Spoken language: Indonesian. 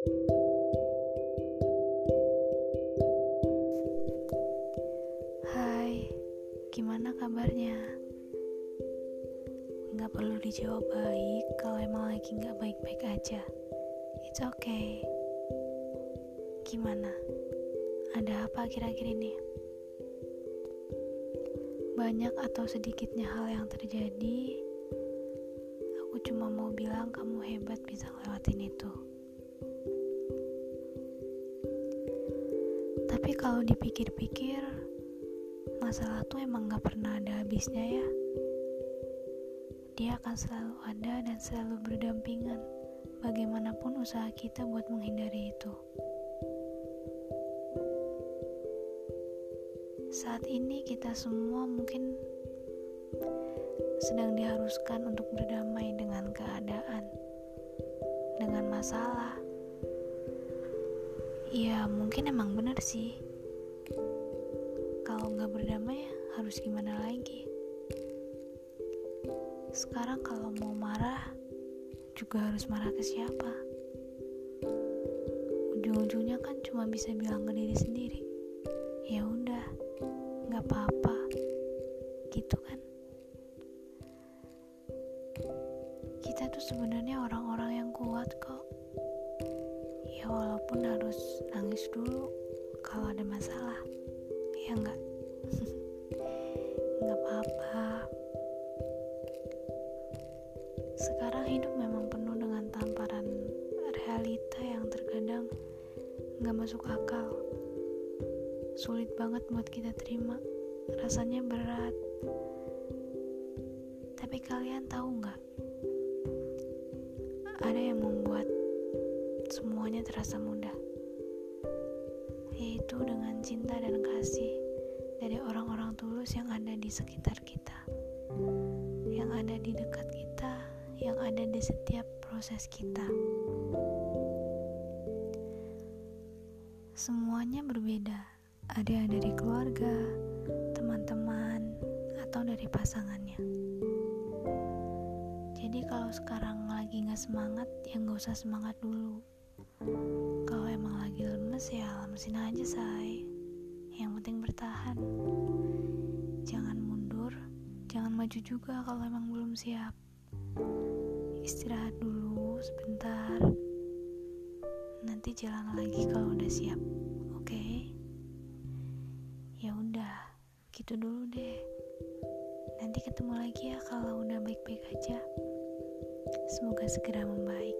Hai, gimana kabarnya? Nggak perlu dijawab baik kalau emang lagi nggak baik-baik aja. It's okay. Gimana? Ada apa akhir-akhir ini? Banyak atau sedikitnya hal yang terjadi, aku cuma mau bilang kamu hebat bisa ngelewatin kalau dipikir-pikir, masalah tuh emang gak pernah ada habisnya ya. Dia akan selalu ada dan selalu berdampingan, bagaimanapun usaha kita buat menghindari itu. Saat ini kita semua mungkin sedang diharuskan untuk berdamai dengan keadaan, dengan masalah, Ya mungkin emang bener sih Kalau nggak berdamai harus gimana lagi? Sekarang kalau mau marah Juga harus marah ke siapa? Ujung-ujungnya kan cuma bisa bilang ke diri sendiri Ya udah nggak apa-apa. Gitu kan? Kita tuh sebenarnya orang-orang yang kuat kok. Ya walaupun harus nangis dulu kalau ada masalah ya enggak sekarang hidup memang penuh dengan tamparan realita yang terkadang nggak masuk akal. Sulit banget buat kita terima. Rasanya berat. Tapi kalian tahu nggak? Ada yang membuat semuanya terasa mudah, yaitu dengan cinta dan kasih dari orang-orang tulus yang ada di sekitar kita, yang ada di dekat kita, yang ada di setiap proses kita. Semuanya berbeda, ada yang dari keluarga, teman-teman, atau dari pasangannya. Jadi kalau sekarang lagi gak semangat, ya gak usah semangat dulu. Kalau emang lagi lemes ya lemesin aja say Yang penting bertahan Jangan mundur Jangan maju juga kalau emang belum siap Istirahat dulu sebentar. Nanti jalan lagi kalau udah siap Oke? Okay? Ya udah Gitu dulu deh. Nanti ketemu lagi ya kalau udah baik-baik aja. Semoga segera membaik